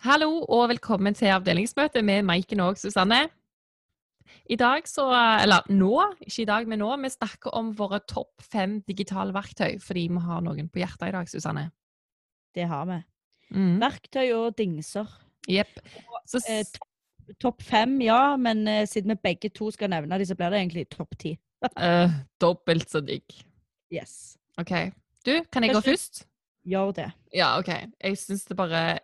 Hallo og velkommen til avdelingsmøtet med Maiken og Susanne. I dag så, eller nå, ikke i dag, men nå, vi snakker om våre topp fem digitale verktøy, fordi vi har noen på hjertet i dag, Susanne. Det har vi. Mm. Verktøy og dingser. Jepp. Eh, topp- fem, ja, men eh, siden vi begge to skal nevne de, så blir det egentlig topp ti. uh, dobbelt så digg. Yes. OK. Du, kan jeg gå først? Gjør det. Ja, OK. Jeg syns det bare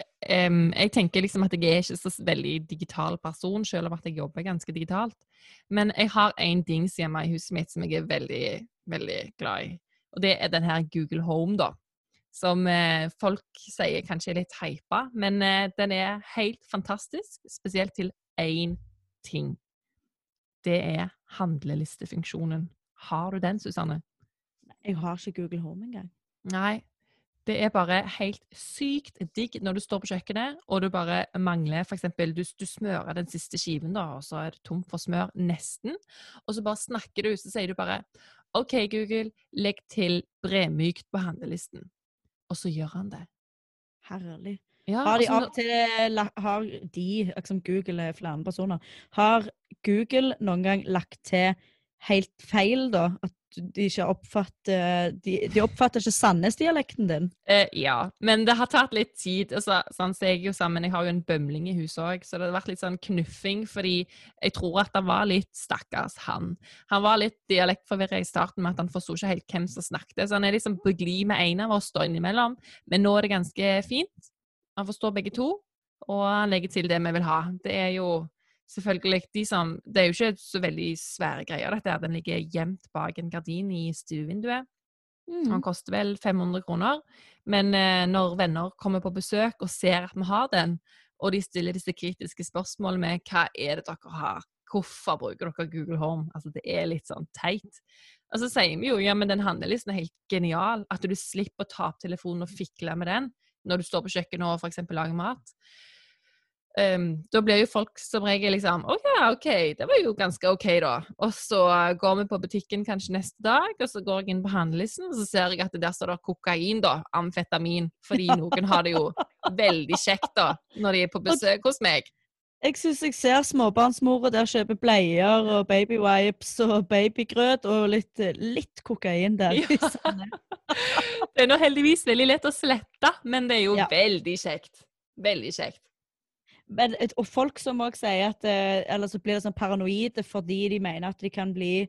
um, Jeg tenker liksom at jeg er ikke så veldig digital person, selv om at jeg jobber ganske digitalt. Men jeg har en dings hjemme i huset mitt som jeg er veldig, veldig glad i. Og det er den her Google Home, da. Som eh, folk sier kanskje er litt hypa, men eh, den er helt fantastisk. Spesielt til én ting. Det er handlelistefunksjonen. Har du den, Susanne? Jeg har ikke Google Home engang. Nei. Det er bare helt sykt digg når du står på kjøkkenet og du bare mangler f.eks. Du, du smører den siste skiven, da, og så er det tomt for smør, nesten. Og så bare snakker du, så sier du bare OK, Google, legg til bremykt på handlelisten. Og så gjør han det. Herlig. Ja, Har de altså, av og til eh, Har de, liksom Google er flere personer, har Google noen gang lagt til helt feil, da? At de ikke oppfatter De, de oppfatter ikke Sandnes-dialekten din? Eh, ja, men det har tatt litt tid. Altså, sånn, så jeg, jo sammen, jeg har jo en bømling i huset òg, så det har vært litt sånn knuffing. Fordi jeg tror at det var litt stakkars, han. Han var litt dialektforvirra i starten med at han forsto ikke helt hvem som snakket. Så han er liksom på glid med en av oss da innimellom. Men nå er det ganske fint. Han forstår begge to, og han legger til det vi vil ha. Det er jo selvfølgelig de som Det er jo ikke så veldig svære greier, dette. her. Den ligger gjemt bak en gardin i stuevinduet. Mm. Han koster vel 500 kroner. Men eh, når venner kommer på besøk og ser at vi har den, og de stiller disse kritiske spørsmålene med hva er det dere har, hvorfor bruker dere Google Home? Altså Det er litt sånn teit. Og så sier vi jo ja, men den handlelisten er helt genial. At du slipper å ta opp telefonen og fikle med den når du står på kjøkkenet og f.eks. lager mat. Ehm, da blir jo folk som regel liksom Å ja, OK, det var jo ganske OK, da. Og så går vi på butikken kanskje neste dag, og så går jeg inn på handlelisten, og så ser jeg at der står det kokain, da. Amfetamin. Fordi noen har det jo veldig kjekt, da, når de er på besøk hos meg. Jeg syns jeg ser småbarnsmora der kjøpe bleier og babywipes og babygrøt og litt, litt kokain der. Ja. Det er nå heldigvis veldig lett å slette, men det er jo Ja. veldig kjekt. Veldig kjekt. Men, og folk som òg sier at eh, Eller så blir det sånn paranoide fordi de mener at de kan bli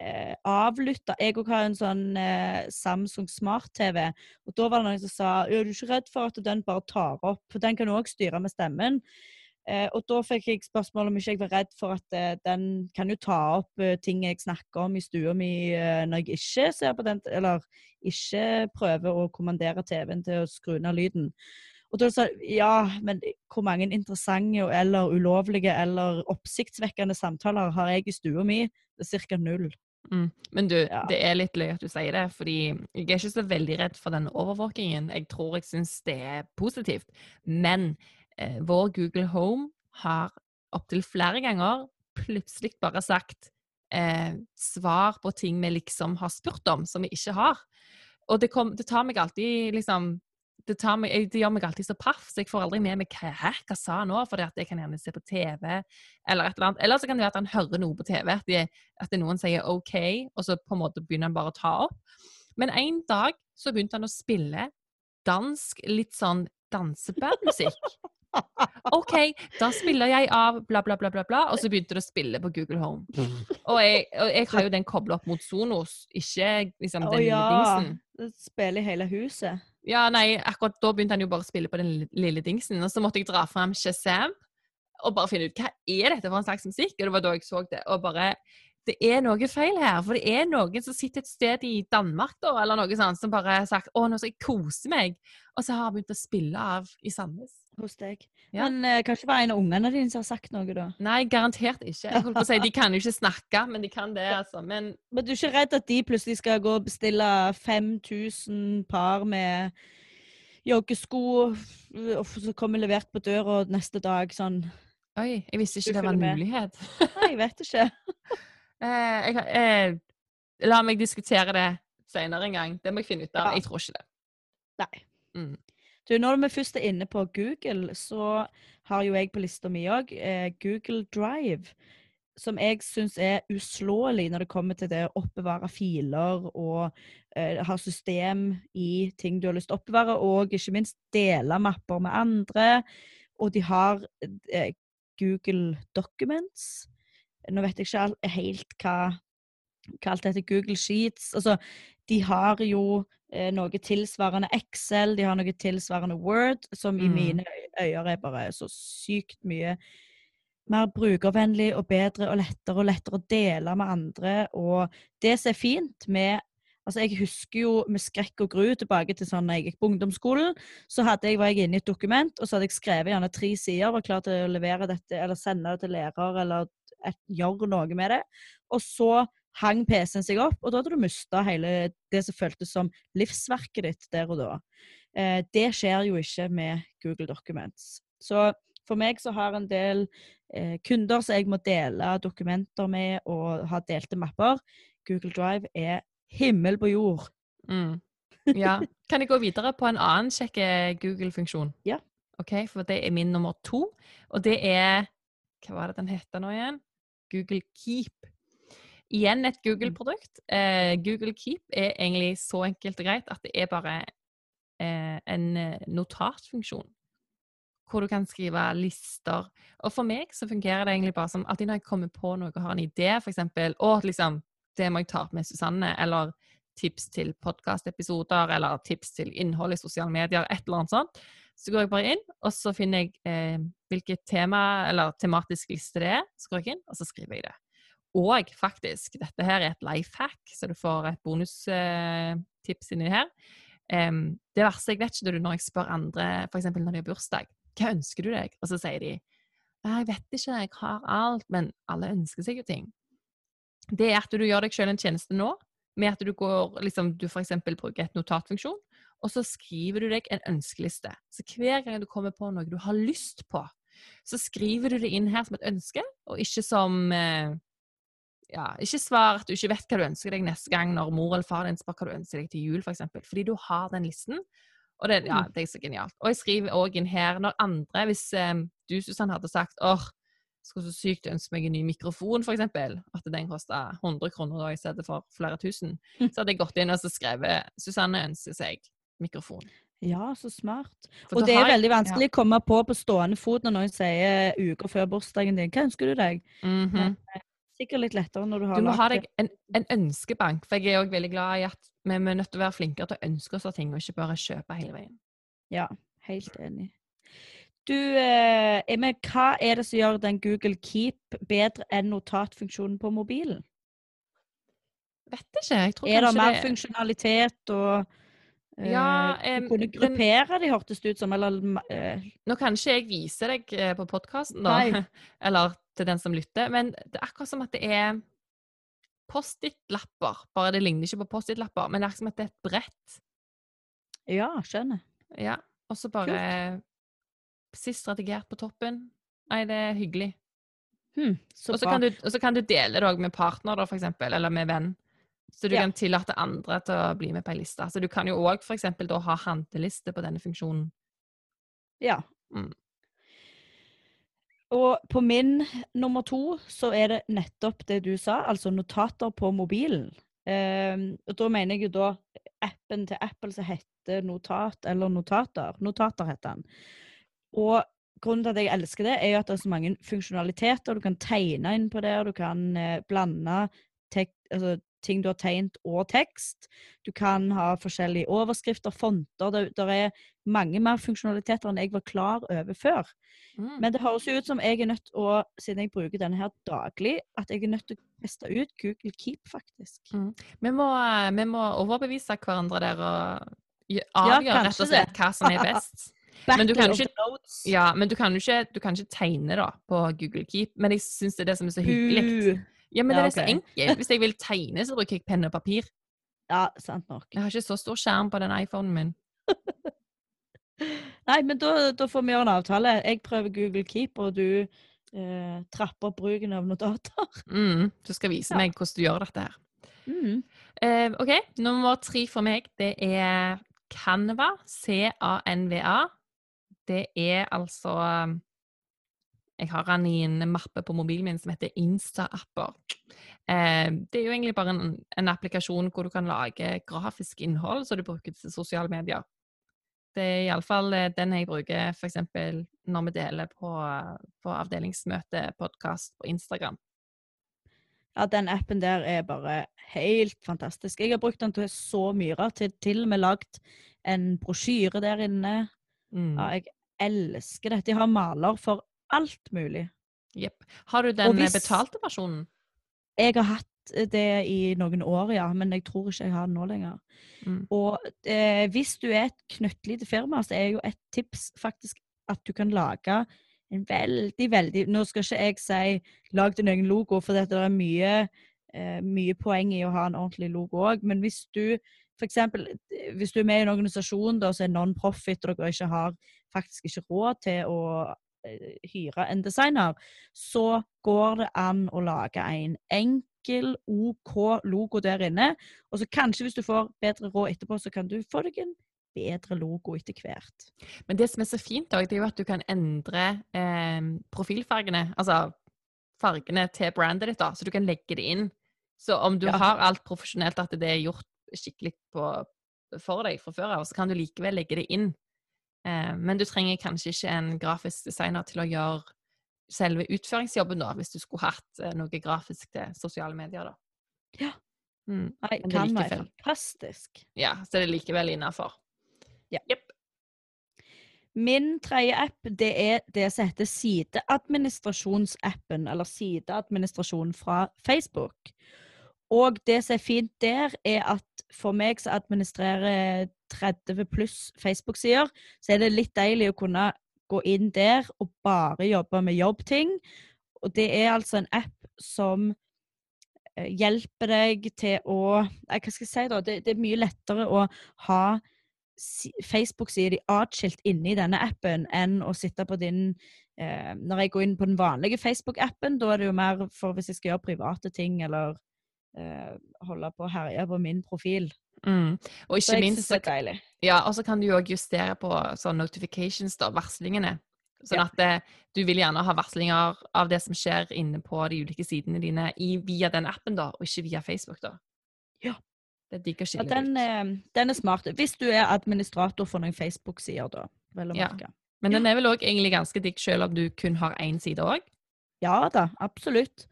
eh, avlytta. Jeg òg har en sånn eh, Samsung smart-TV, og da var det noen som sa er du ikke redd for at den bare tar opp? For den kan òg styre med stemmen. Eh, og da fikk jeg spørsmål om ikke jeg var redd for at eh, den kan jo ta opp eh, ting jeg snakker om i stua mi eh, når jeg ikke ser på den, eller ikke prøver å kommandere TV-en til å skru ned lyden. Og da sa ja, men hvor mange interessante eller ulovlige eller oppsiktsvekkende samtaler har jeg i stua mi? Det er ca. null. Mm. Men du, Ja. det er litt løy at du sier det, fordi jeg er ikke så veldig redd for den overvåkingen. Jeg tror jeg syns det er positivt. Men eh, vår Google Home har opptil flere ganger plutselig bare sagt eh, svar på ting vi liksom har spurt om, som vi ikke har. Og det, kom, det tar meg alltid liksom det, meg, jeg- det gjør meg alltid så paff, så jeg får aldri med meg hva, hæ, hva sa han nå, for jeg kan gjerne se på TV, eller et eller annet. Eller så kan det være at han hører noe på TV, at, de, at det noen sier OK, og så på en måte begynner han bare å ta opp. Men en dag så begynte han å spille dansk, litt sånn dansebandmusikk. OK, da spiller jeg av bla, bla, bla, bla, bla, og så begynte det å spille på Google Home. Og jeg, og jeg har jo den kobla opp mot Sonos, ikke liksom den lille ja. dingsen. Det spiller i hele huset. Ja, nei, akkurat da begynte han jo bare å spille på den lille dingsen, og så måtte jeg dra fram Shazam og bare finne ut hva er dette for en slags musikk, og det var da jeg så det, og bare det er noe feil her, for det er noen som sitter et sted i Danmark da, eller noe sånt, som bare har sagt 'Å, nå skal jeg kose meg', og så har begynt å spille av i Sandnes. Hos deg. Ja. Men uh, kanskje det var en av ungene dine som har sagt noe, da? Nei, garantert ikke. Jeg holdt på å si, De kan jo ikke snakke, men de kan det, altså. Men Men du er ikke redd at de plutselig skal gå og bestille 5000 par med joggesko, og så kommer levert på døra neste dag sånn oi, jeg visste Du ikke det var en mulighet. Nei, jeg vet ikke. Eh, jeg, eh, la meg diskutere det senere en gang. Det må jeg finne ut av. Ja. Jeg tror ikke det. Nei. Mm. Du, når vi først er inne på Google, så har jo jeg på lista mi òg eh, Google Drive. Som jeg syns er uslåelig når det kommer til det å oppbevare filer og eh, ha system i ting du har lyst til å oppbevare, og ikke minst dele mapper med andre. Og de har eh, Google Documents. Nå vet jeg ikke helt hva hva alt heter, Google Sheets. Altså, de har jo eh, noe tilsvarende Excel, de har noe tilsvarende Word, som i Mm. mine øyne er bare så sykt mye mer brukervennlig og bedre og lettere og lettere å dele med andre. Og det som er fint med Altså, jeg husker jo med skrekk og gru tilbake til sånn når jeg gikk på ungdomsskolen. Så hadde jeg, var jeg inne i et dokument, og så hadde jeg skrevet gjerne tre sider, var klar til å levere dette, eller sende det til lærer, eller et, gjøre noe med det. Og så hang PC-en seg opp, og da hadde du mista hele det som føltes som livsverket ditt der og da. Eh, det skjer jo ikke med Google Documents. Så for meg så har en del eh, kunder som jeg må dele dokumenter med og ha delte mapper. Google Drive er himmel på jord. Mm. Ja. Kan jeg gå videre på en annen kjekk Google-funksjon? Ja. Ok, For det er min nummer to, og det er Hva var det den heter nå igjen? Google Keep. Igjen et Google-produkt. Eh, Google Keep er egentlig så enkelt og greit at det er bare eh, en eh, notatfunksjon. Hvor du kan skrive lister. Og for meg så fungerer det egentlig bare som alltid når jeg kommer på noe og har en idé, f.eks. Å, liksom, det må jeg ta opp med Susanne, eller tips til podkastepisoder, eller tips til innhold i sosiale medier, et eller annet sånt. Så går jeg bare inn, og så finner jeg eh, hvilket tema eller tematisk liste det er. Så går jeg inn, og så skriver jeg det. Og faktisk, dette her er et life hack, så du får et bonustips eh, inni her. Um, det verste jeg vet ikke det når jeg spør andre, f.eks. når de har bursdag, hva ønsker du deg? Og så sier de jeg vet ikke, jeg har alt, men alle ønsker seg jo ting. Det er at du gjør deg selv en tjeneste nå, med at du går, liksom, du eksempel bruker et notatfunksjon, og så skriver du deg en ønskeliste. Så hver gang du kommer på noe du har lyst på, så skriver du det inn her som et ønske, og ikke som eh, ja, ikke svar at du ikke vet hva du ønsker deg neste gang når mor eller far din spør hva du ønsker deg til jul, f.eks. Fordi du har den listen. Og det, ja, det er så genialt. Og jeg skriver òg inn her når andre, hvis eh, du Susann hadde sagt åh, skulle så sykt ønske meg en ny mikrofon, f.eks., at den kosta 100 kroner da i stedet for flere tusen, så hadde jeg gått inn og så skrevet Susanne ønsker seg mikrofon. Ja, så smart. For Og det er veldig vanskelig å komme på på stående fot når noen sier uker før bursdagen din. Hva ønsker du deg? Mhm. Sikkert litt lettere når du har Du må ha deg en, en ønskebank, for jeg er òg veldig glad i at vi er nødt til å være flinkere til å ønske oss av ting, og ikke bare kjøpe hele veien. Ja, helt enig. Du, eh, hva er det som gjør den Google Keep bedre enn notatfunksjonen på mobilen? Vet ikke. Jeg tror Er det mer funksjonalitet og Ja, eh, Du kunne gruppere de, hørtes det ut som. Eller eh, Nå kan ikke jeg vise deg eh, på podkasten, da, Nei. eller til den som lytter, men det er akkurat som at det er Post-It-lapper. Bare det ligner ikke på Post-It-lapper, men det er akkurat som at det er et brett. Ja, skjønner. Ja, Og så bare Sist redigert på toppen. Nei, det er hyggelig. Hmm, så Og så kan, du- kan du dele det òg med partner, da, for eksempel, eller med venn. Så du Ja. kan tillate andre til å bli med på ei liste. Så du kan jo òg f.eks. da ha handleliste på denne funksjonen. Ja. Mm. Og på min nummer to så er det nettopp det du sa, altså notater på mobilen. Eh, og da mener jeg jo da appen til Apple som heter Notat, eller Notater. Notater heter den. Og grunnen til at jeg elsker det, er jo at det er så mange funksjonaliteter. Du kan tegne inn på det, og du kan eh, blande tek altså, ting du har tegnet og tekst. Du kan ha forskjellige overskrifter, fonter. Det, der er mange mer funksjonaliteter enn jeg var klar over før. Mm. Men det høres jo ut som jeg er nødt å, siden jeg bruker denne her daglig, at jeg er nødt til å teste ut Google Keep, faktisk. Vi må, eh, vi må overbevise hverandre der og avgjøre avgjøre rett og slett hva som er best. Men du kan ikke- Ja, Men du kan jo ikke, du kan ikke tegne da på Google Keep, men jeg syns det er det som er så hyggelig. Ja, men Ja, det er så enkelt. Hvis jeg vil tegne, så bruker jeg penn og papir. Ja, sant nok. Jeg har ikke så stor skjerm på den iPhonen min. Nei, men da, da får vi gjøre en avtale. Jeg prøver Google Keep, og du eh, trapper opp bruken av notater. Mm, du skal vise Ja. meg hvordan du gjør dette her. Mm. Eh, OK, nummer tre for meg, det er Canva, C-A-N-V-A. Det er altså Jeg har den i en mappe på mobilen min som heter Insta-apper. Eh, det er jo egentlig bare en, en, applikasjon hvor du kan lage grafisk innhold som du bruker til sosiale medier. Det er iallfall eh, den jeg bruker f.eks. når vi deler på, på avdelingsmøte, podkast på Instagram. Ja, den appen der er bare helt fantastisk. Jeg har brukt den til så mye rart. Til, til og med lagd en brosjyre der inne. Mm. Ja, jeg elsker det. De har maler for alt mulig. Jepp. Har du den hvis, betalte versjonen? Jeg har hatt det i noen år, ja, men jeg tror ikke jeg har det nå lenger. Mm. Og eh, hvis du er et knøttlite firma, så er jo et tips faktisk at du kan lage en veldig, veldig Nå skal ikke jeg si lag din egen logo, for det er mye, eh, mye poeng i å ha en ordentlig logo òg, men hvis du eksempel, hvis du er med i en organisasjon da, som er non-profit, og dere ikke har faktisk ikke råd til å Eh, hyre en designer, så går det an å lage en enkel OK logo der inne. Og så kanskje hvis du får bedre råd etterpå, så kan du få deg en bedre logo etter hvert. Men det som er så fint, det er jo at du kan endre eh, profilfargene. Altså fargene til brandet ditt, da, så du kan legge det inn. Så om du ja. har alt profesjonelt, at det er gjort skikkelig på, for deg fra før av, så kan du likevel legge det inn. Eh, men du trenger kanskje ikke en grafisk designer til å gjøre selve utføringsjobben, da, hvis du skulle hatt eh, noe grafisk til sosiale medier, da. Ja. Mm. Nei, kan være fantastisk. Ja, så det er likevel innafor. Ja. Yep. Min tredje app det er det som heter sideadministrasjonsappen, eller sideadministrasjon fra Facebook. Og det som er fint der, er at for meg som administrerer 30 pluss Facebook-sider, så er det litt deilig å kunne gå inn der og bare jobbe med jobbting. Og det er altså en app som eh, hjelper deg til å Hva skal jeg si, da? Det, det er mye lettere å ha Facebook-sider atskilt inne i denne appen enn å sitte på din eh, Når jeg går inn på den vanlige Facebook-appen, da er det jo mer for hvis jeg skal gjøre private ting eller eh, holde på å herje på min profil. Mm. Og ikke minst så, ja, og så kan du jo òg justere på sånn notifications, da, varslingene. Sånn ja. at det, eh, du vil gjerne ha varslinger av det som skjer inne på de ulike sidene dine i, via den appen, da, og ikke via Facebook, da. Ja. Det er digg å skille ja, den, ut. Eh, den er smart. Hvis du er administrator for noen Facebook-sider, da. Vel å merke. Ja. Men den er vel òg egentlig ganske digg selv om du kun har én side òg? Ja da, absolutt.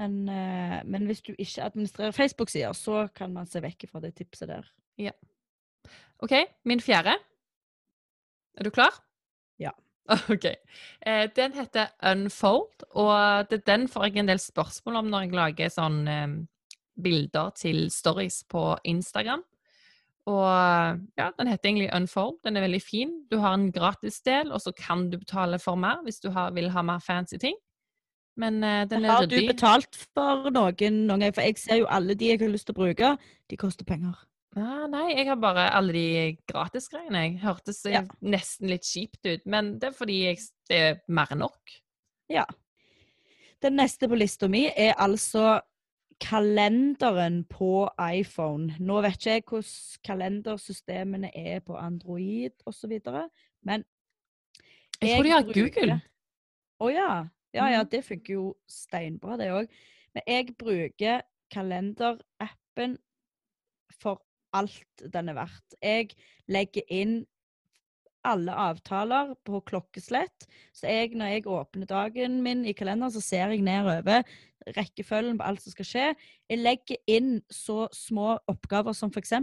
Men, eh, men, hvis du ikke administrerer Facebook-sider, så kan man se vekk fra det tipset der. Ja. OK, min fjerde. Er du klar? Ja. OK. Eh, den heter Unfold, og det, den får jeg en del spørsmål om når jeg lager sånn eh, bilder til stories på Instagram. Og ja, den heter egentlig Unfold. Den er veldig fin. Du har en gratis del, og så kan du betale for mer hvis du har, vil ha mer fancy ting. Men uh, den er. Har du betalt for noen noen For jeg ser jo alle de jeg har lyst til å bruke, de koster penger. Ah, nei, jeg har bare alle de gratisgreiene. Jeg hørtes ja. nesten litt kjipt ut, men det er fordi jeg, det er mer enn nok. Ja. Den neste på lista mi er altså kalenderen på iPhone. Nå vet ikke jeg hvordan kalendersystemene er på Android osv., men Jeg tror de har Google. Å oh, ja. Ja, ja, mm. det funker jo steinbra, det òg. Men jeg bruker kalenderappen for alt den er verdt. Jeg legger inn alle avtaler på klokkeslett. Så jeg, når jeg åpner dagen min i kalenderen, så ser jeg nedover rekkefølgen på alt som skal skje. Jeg legger inn så små oppgaver som f.eks.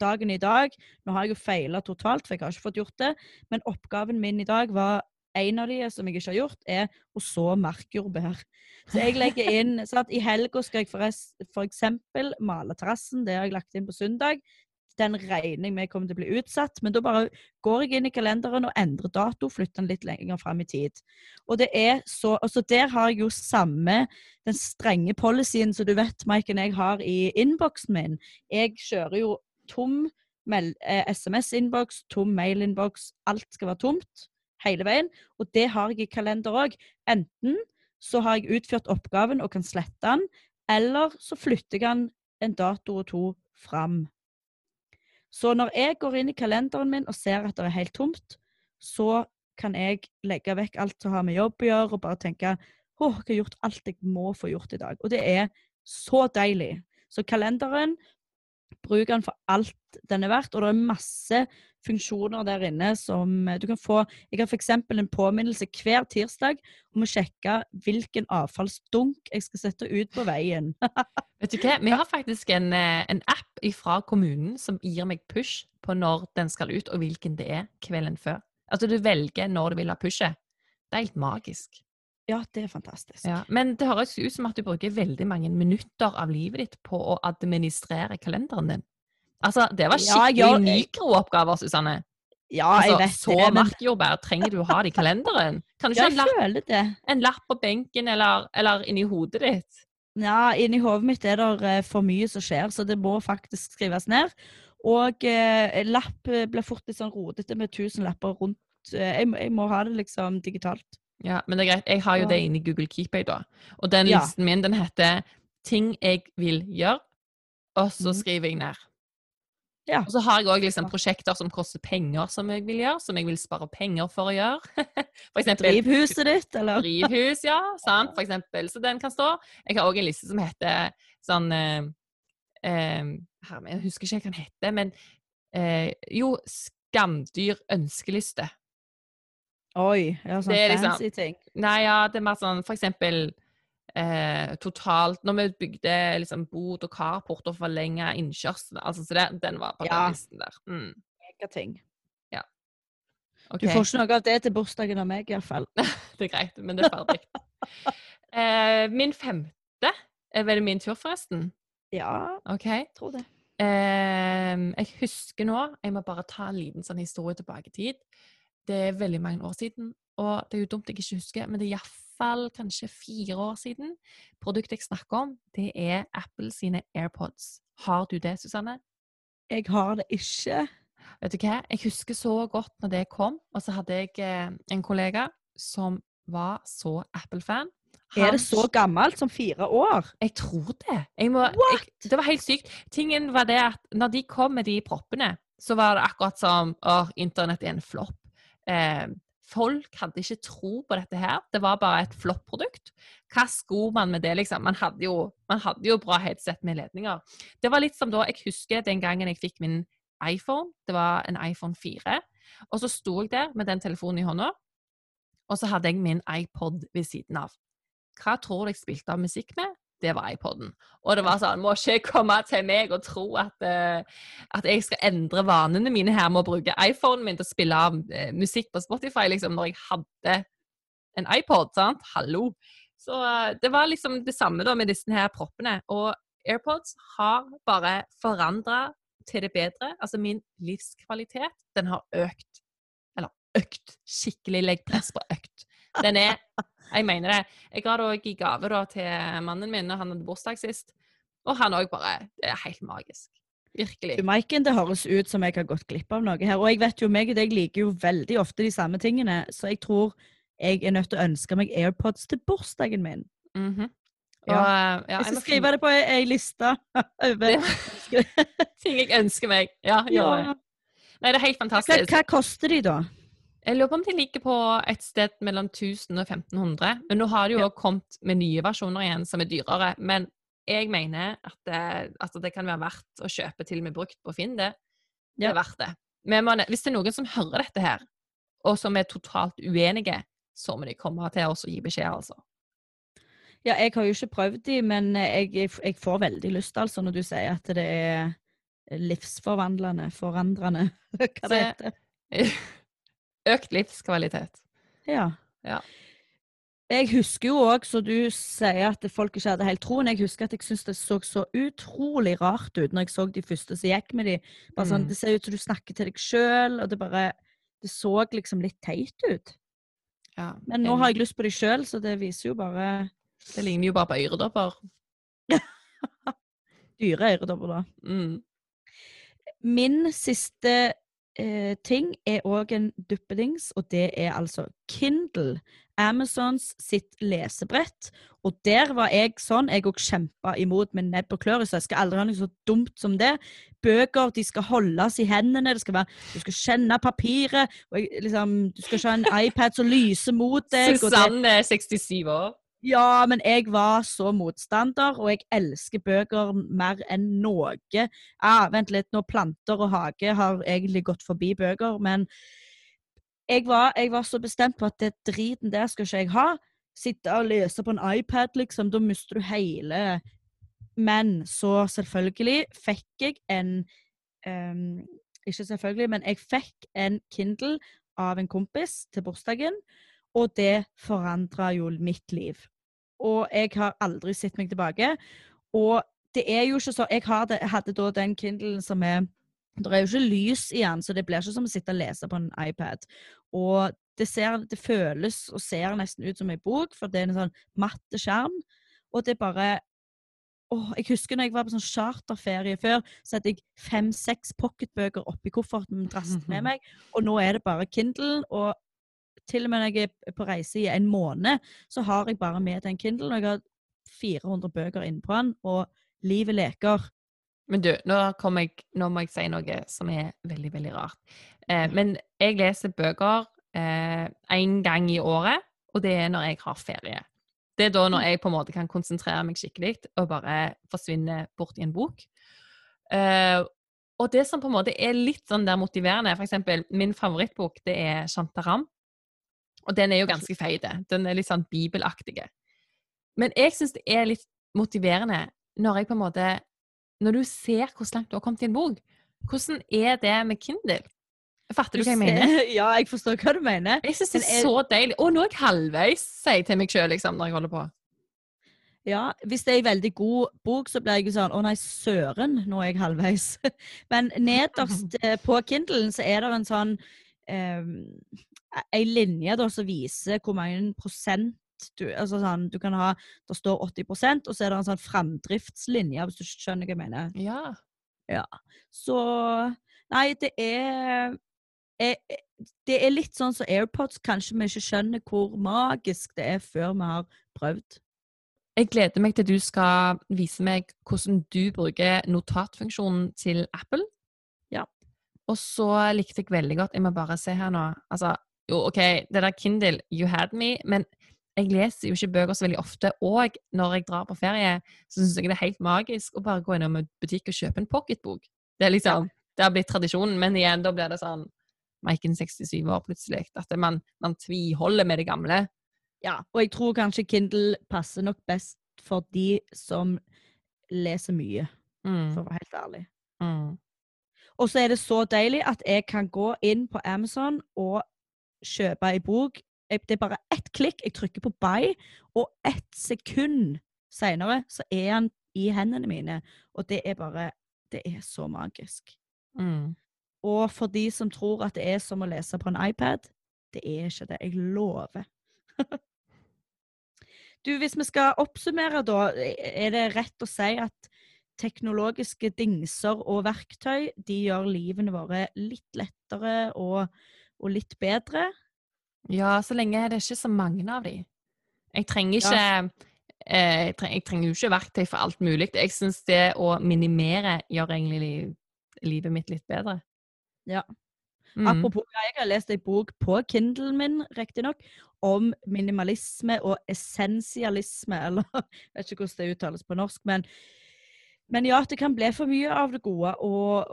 dagen i dag. Nå har jeg jo feila totalt, for jeg har ikke fått gjort det. Men oppgaven min i dag var en av de som jeg ikke har gjort, er å så markjordbær. Så jeg legger inn så at I helga skal jeg f.eks. male terrassen. Det har jeg lagt inn på søndag. Den regner jeg med kommer til å bli utsatt. Men da bare går jeg inn i kalenderen og endrer dato, flytter den litt lenger fram i tid. Og det er så, altså Der har jeg jo samme den strenge policyen som du vet Maiken, jeg har i innboksen min. Jeg kjører jo tom eh, SMS-innboks, tom mail-innboks. Alt skal være tomt hele veien. Og det har jeg i kalender òg. Enten så har jeg utført oppgaven og kan slette den, eller så flytter jeg den en dato og to fram. Så når jeg går inn i kalenderen min og ser at det er helt tomt, så kan jeg legge vekk alt som har med jobb å gjøre, og bare tenke åh, jeg har gjort alt jeg må få gjort i dag. Og det er så deilig. Så kalenderen, bruk den for alt den er verdt, og det er masse funksjoner der inne som eh, du kan få. Jeg har f.eks. en påminnelse hver tirsdag om å sjekke hvilken avfallsdunk jeg skal sette ut på veien. Vet du hva? Vi har faktisk en, eh, en app fra kommunen som gir meg push på når den skal ut, og hvilken det er kvelden før. Altså du velger når du vil ha pushet. Det er helt magisk. Ja, det er fantastisk. Ja. Men det høres ut som at du bruker veldig mange minutter av livet ditt på å administrere kalenderen din. Altså, det var skikkelig ja, jeg- mikrooppgaver, Susanne. Ja, jeg Altså, vet så det, Så markjordbær trenger du å ha det i kalenderen. Kan du ikke ja, ha en lapp, en lapp på benken eller, eller inni hodet ditt? Ja, inni hodet mitt er det eh, for mye som skjer, så det må faktisk skrives ned. Og eh, lapp eh, blir fort litt sånn rodete med tusen lapper rundt. Eh, jeg, jeg må ha det liksom digitalt. Ja, men det er greit. Jeg har jo det inni Google Keepay, da. Og den Ja. listen min, den heter 'Ting jeg vil gjøre', og så Mhm. skriver jeg ned. Ja. Og så har jeg òg liksom prosjekter som koster penger, som jeg vil gjøre, som jeg vil spare penger for å gjøre. For eksempel Drivhuset ditt, eller? drivhus, ja. Sant, for eksempel. Så den kan stå. Jeg har òg en liste som heter sånn eh, eh, Jeg husker ikke hva den heter, men eh, Jo, Skamdyr ønskeliste. Oi, ja, sånn liksom- fancy ting. Nei, ja, det er mer sånn for eksempel eh, totalt Når vi bygde liksom bod og carport og forlenga innkjørselen altså, så det, Den var på Ja. den listen der. Mm, Megating. ok, Du får ikke noe av det til bursdagen av meg, iallfall. Det er greit, men det er ferdig. eh, min femte Er det min tur, forresten? Ja, okay. tror det. Eh, jeg husker nå Jeg må bare ta en liten sånn historie tilbake i tid. Det er veldig mange år siden, og det er jo dumt jeg ikke husker, men det er iallfall kanskje fire år siden. Produktet jeg snakker om, det er Apple sine AirPods. Har du det, Susanne? Jeg har det ikke. Vet du hva? Jeg husker så godt når det kom, og så hadde jeg eh, en kollega som var så Apple-fan. Er det så gammelt som fire år? Jeg tror det. Jeg må, jeg, det var helt sykt. Tingen var det at når de kom med de proppene, så var det akkurat som åh, internett er en flopp. Eh, folk hadde ikke tro på dette her. Det var bare et flott produkt. Hva skulle man med det, liksom? Man hadde, jo, man hadde jo bra headset med ledninger. Det var litt som da jeg husker den gangen jeg fikk min iPhone. Det var en iPhone 4. Og så sto jeg der med den telefonen i hånda, og så hadde jeg min iPod ved siden av. Hva tror du jeg spilte av musikk med? Det var iPoden. Og det var sånn, må ikke komme til meg og tro at, uh, at jeg skal endre vanene mine her med å bruke iPhonen min til å spille av uh, musikk på Spotify, liksom, når jeg hadde en iPod, sant? Hallo! Så uh, det var liksom det samme da med disse her proppene. Og AirPods har bare forandra til det bedre. Altså min livskvalitet, den har økt. Eller økt. Skikkelig legg press på økt. Den er Jeg mener det. Jeg ga det òg i gave da, til mannen min når han hadde bursdag sist. Og han òg bare Det er helt magisk. Virkelig. Du, Maiken, det høres ut som jeg har gått glipp av noe her. Og jeg vet jo, meg og deg liker jo veldig ofte de samme tingene, så jeg tror jeg er nødt til å ønske meg AirPods til bursdagen min. Mhm. Og, Ja. ja, jeg skal skrive det på ei, ei liste. over ting jeg ønsker meg. Ja. Ja. Nei, det er helt Hva, fantastisk. hva koster de, da? Jeg lurer på om de ligger på et sted mellom 1000 og 1500. Men nå har det jo Ja. kommet med nye versjoner igjen som er dyrere. Men jeg mener at det, at det kan være verdt å kjøpe til og med brukt på Finn. Det, det Ja. er verdt det. Men man, hvis det er noen som hører dette her, og som er totalt uenige, så må de komme til oss og gi beskjed, altså. Ja, jeg har jo ikke prøvd de, men jeg, jeg får veldig lyst, altså, når du sier at det er livsforvandlende, forandrende, hva det heter. Økt livskvalitet. Ja. Ja. Jeg husker jo òg, så du sier at folk ikke hadde helt troen, jeg husker at jeg syntes det så så utrolig rart ut når jeg så de første som gikk med de. Bare sånn, Mm. Det ser ut som du snakker til deg sjøl, og det bare Det så liksom litt teit ut. Ja, Men nå har jeg lyst på de sjøl, så det viser jo bare Det ligner jo bare på øredobber. dyre øredobber, da. Mm. Min siste eh, ting er òg en duppedings, og det er altså Kindle. Amazons sitt lesebrett. Og der var jeg sånn. Jeg òg kjempa imot med nebb og klør. Så jeg skal aldri ha noe så dumt som det. Bøker de skal holdes i hendene. det skal være, Du skal kjenne papiret. og liksom, Du skal ikke ha en iPad som lyser mot deg. Susanne er 67 år. Ja, men jeg var så motstander, og jeg elsker bøker mer enn noe. Ah, vent litt, nå planter og hage har egentlig gått forbi bøker, men jeg var, jeg var så bestemt på at det driten der skal ikke jeg ha. Sitte og lese på en iPad, liksom, da mister du hele Men så selvfølgelig fikk jeg en um, Ikke selvfølgelig, men jeg fikk en Kindle av en kompis til bursdagen, og det forandra jo mitt liv og jeg har aldri sett meg tilbake. Og det er jo ikke så Jeg hadde, hadde da den Kindlen som er Det er jo ikke lys i den, så det blir ikke som å sitte og lese på en iPad. Og det, ser, det føles og ser nesten ut som ei bok, for det er en sånn matte skjerm. Og det er bare Åh, jeg husker når jeg var på sånn charterferie før, så hadde jeg fem-seks pocketbøker oppi kofferten med meg, og nå er det bare Kindle. Og til og med når jeg er på reise i en måned, så har jeg bare med den Kindle, og jeg har 400 bøker innpå den, og livet leker. Men du, nå, jeg, nå må jeg si noe som er veldig, veldig rart. Eh, men jeg leser bøker én gang i året, og det er når jeg har ferie. Det er da når jeg på en måte kan konsentrere meg skikkelig og bare forsvinne bort i en bok. Eh, og det som på en måte er litt sånn der motiverende, eksempel min favorittbok, det er Shantaram. Og den er jo ganske feit. Den er litt sånn bibelaktig. Men jeg syns det er litt motiverende når jeg på en måte Når du ser hvor langt du har kommet i en bok. Hvordan er det med Kindle? Fatter du hva jeg mener? Ja, jeg forstår hva du mener. Jeg syns det er er- så deilig. Og nå er jeg halvveis, sier jeg til meg sjøl liksom, når jeg holder på. Ja, Hvis det er en veldig god bok, så blir jeg jo sånn Å nei, søren, nå er jeg halvveis. Men nederst eh, på Kindlen så er det en sånn eh, Ei linje da som viser hvor mange prosent du Altså sånn Du kan ha Det står 80 og så er det en sånn framdriftslinje, hvis du skjønner hva jeg mener. Ja. ja. Så Nei, det er er- Det er litt sånn som AirPods. Kanskje vi ikke skjønner hvor magisk det er før vi har prøvd. Jeg gleder meg til du skal vise meg hvordan du bruker notatfunksjonen til Apple. Ja. Og så likte jeg veldig godt Jeg må bare se her nå. Altså, jo, OK, det der Kindle, you had me, men jeg leser jo ikke bøker så veldig ofte. Og når jeg drar på ferie, så syns jeg det er helt magisk å bare gå innom en butikk og kjøpe en pocketbok. Det er liksom, det har blitt tradisjonen, men igjen, da blir det sånn Maiken 67 år plutselig. At man, man tviholder med det gamle. Ja, og jeg tror kanskje Kindle passer nok best for de som leser mye, Mm, for å være helt ærlig. mm. Og så er det så deilig at jeg kan gå inn på Amazon og kjøpe ei bok. Det er bare ett klikk, jeg trykker på buy, og ett sekund seinere så er han i hendene mine. Og det er bare Det er så magisk. Mm. Og for de som tror at det er som å lese på en iPad, det er ikke det. Jeg lover. du, hvis vi skal oppsummere, da, er det rett å si at teknologiske dingser og verktøy de gjør livene våre litt lettere og, og litt bedre? Ja, så lenge det er ikke så mange av de. Jeg trenger ikke eh, jeg, trenger, jeg trenger jo ikke verktøy for alt mulig. Jeg syns det å minimere gjør egentlig li, livet mitt litt bedre. Ja. Mm. Apropos, jeg har lest ei bok på Kindlen min, riktignok, om minimalisme og essensialisme, eller jeg vet ikke hvordan det uttales på norsk, men men ja, det kan bli for mye av det gode, og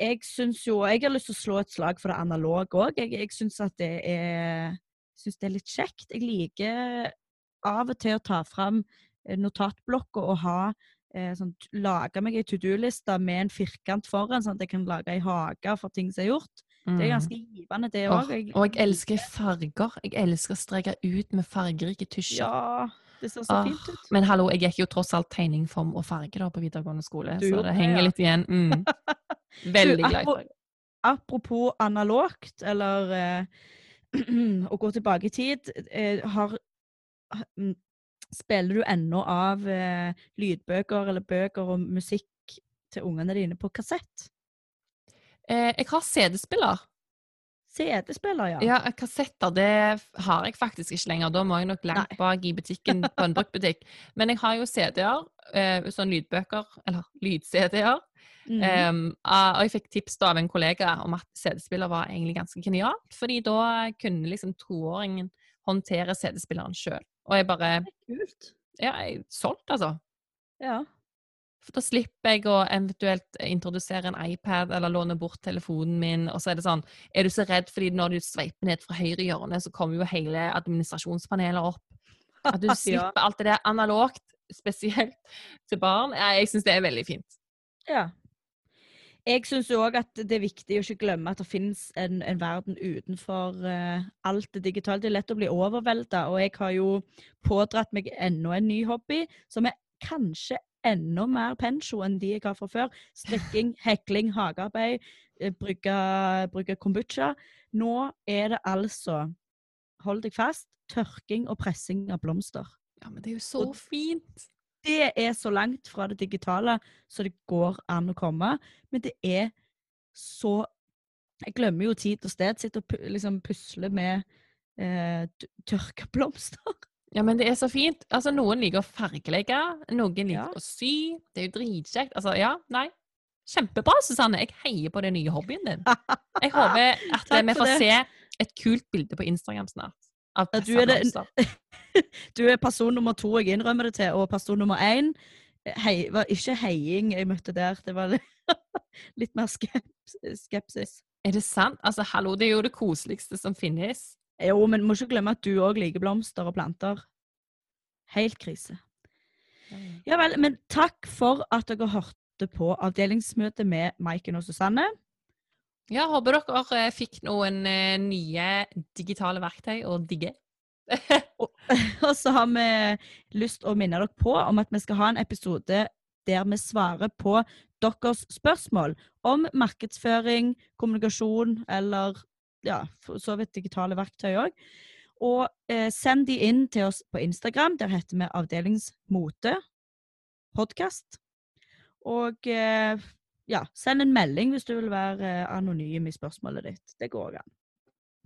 jeg syns jo Jeg har lyst til å slå et slag for det analoge òg. Jeg, jeg syns at det er det er litt kjekt. Jeg liker av og til å ta fram eh, notatblokka og ha eh, sånn, Lage meg ei to do-liste med en firkant foran, sånn at jeg kan lage ei hage for ting som er gjort. Det er Mm. ganske givende, det òg. Oh, og jeg elsker farger. Jeg elsker å streke ut med fargerike tusjer. Ja, det ser så ah, fint ut. Men hallo, jeg gikk jo tross alt tegning, form og farge da på videregående skole, Du så det henger ja. litt igjen. Mm. Veldig glad i farge. Apropos analogt, eller eh, å gå tilbake i tid, eh, har mm, Spiller du ennå av eh, lydbøker eller bøker og musikk til ungene dine på kassett? Eh, jeg har CD-spiller. CD-spiller, ja. Ja, kassetter det har jeg faktisk ikke lenger. Da må jeg nok langt Nei. bak i butikken på en bruktbutikk. Men jeg har jo CD-er, eh, sånn lydbøker, eller lyd-CD-er. Mhm. Um, ah, og jeg fikk tips da av en kollega om at CD-spiller var egentlig ganske genialt, fordi da kunne liksom toåringen håndtere CD-spilleren sjøl. Og jeg bare Kult. Ja, jeg er solgt, altså. Ja. For da slipper jeg å eventuelt introdusere en iPad eller låne bort telefonen min. Og så er det sånn, er du så redd fordi når du sveiper ned fra høyre hjørne, så kommer jo hele administrasjonspanelet opp. At du Ja. slipper alt det der analogt, spesielt til barn. Jeg syns det er veldig fint. Ja. Jeg syns òg at det er viktig å ikke glemme at det finnes en, en verden utenfor uh, alt det digitale. Det er lett å bli overvelda, og jeg har jo pådratt meg enda en ny hobby som er kanskje enda mer pensjo enn de jeg har fra før. Strikking, hekling, hagearbeid, eh, brygge, brygge kombucha. Nå er det altså, hold deg fast, tørking og pressing av blomster. Ja, men det er jo så Og- fint. Det er så langt fra det digitale så det går an å komme. Men det er så Jeg glemmer jo tid og sted. Sitter og liksom pusler med eh, tørka blomster. Ja, men det er så fint. Altså, Noen liker å fargelegge, noen liker Ja. å sy. Det er jo dritkjekt. Altså, ja, nei. Kjempebra, Susanne. Jeg heier på den nye hobbyen din. Jeg håper at vi får det. se et kult bilde på Instagram snart. Ja, du er det- Du er person nummer to jeg innrømmer det til, og person nummer én hei, var ikke heiing jeg møtte der. Det var litt mer skepsis. Er det sant? Altså, hallo, det er jo det koseligste som finnes. Jo, men må ikke glemme at du òg liker blomster og planter. Helt krise. Ja vel, men takk for at dere hørte på avdelingsmøtet med Maiken og Susanne. Ja, håper dere eh, fikk noen eh, nye digitale verktøy å digge. Og så har vi lyst å minne dere på om at vi skal ha en episode der vi svarer på deres spørsmål om markedsføring, kommunikasjon eller ja, for så vidt digitale verktøy òg. Og eh, send de inn til oss på Instagram. Der heter vi Avdelingsmote podkast. Og eh, ja, send en melding hvis du vil være eh, anonym i spørsmålet ditt. Det går an.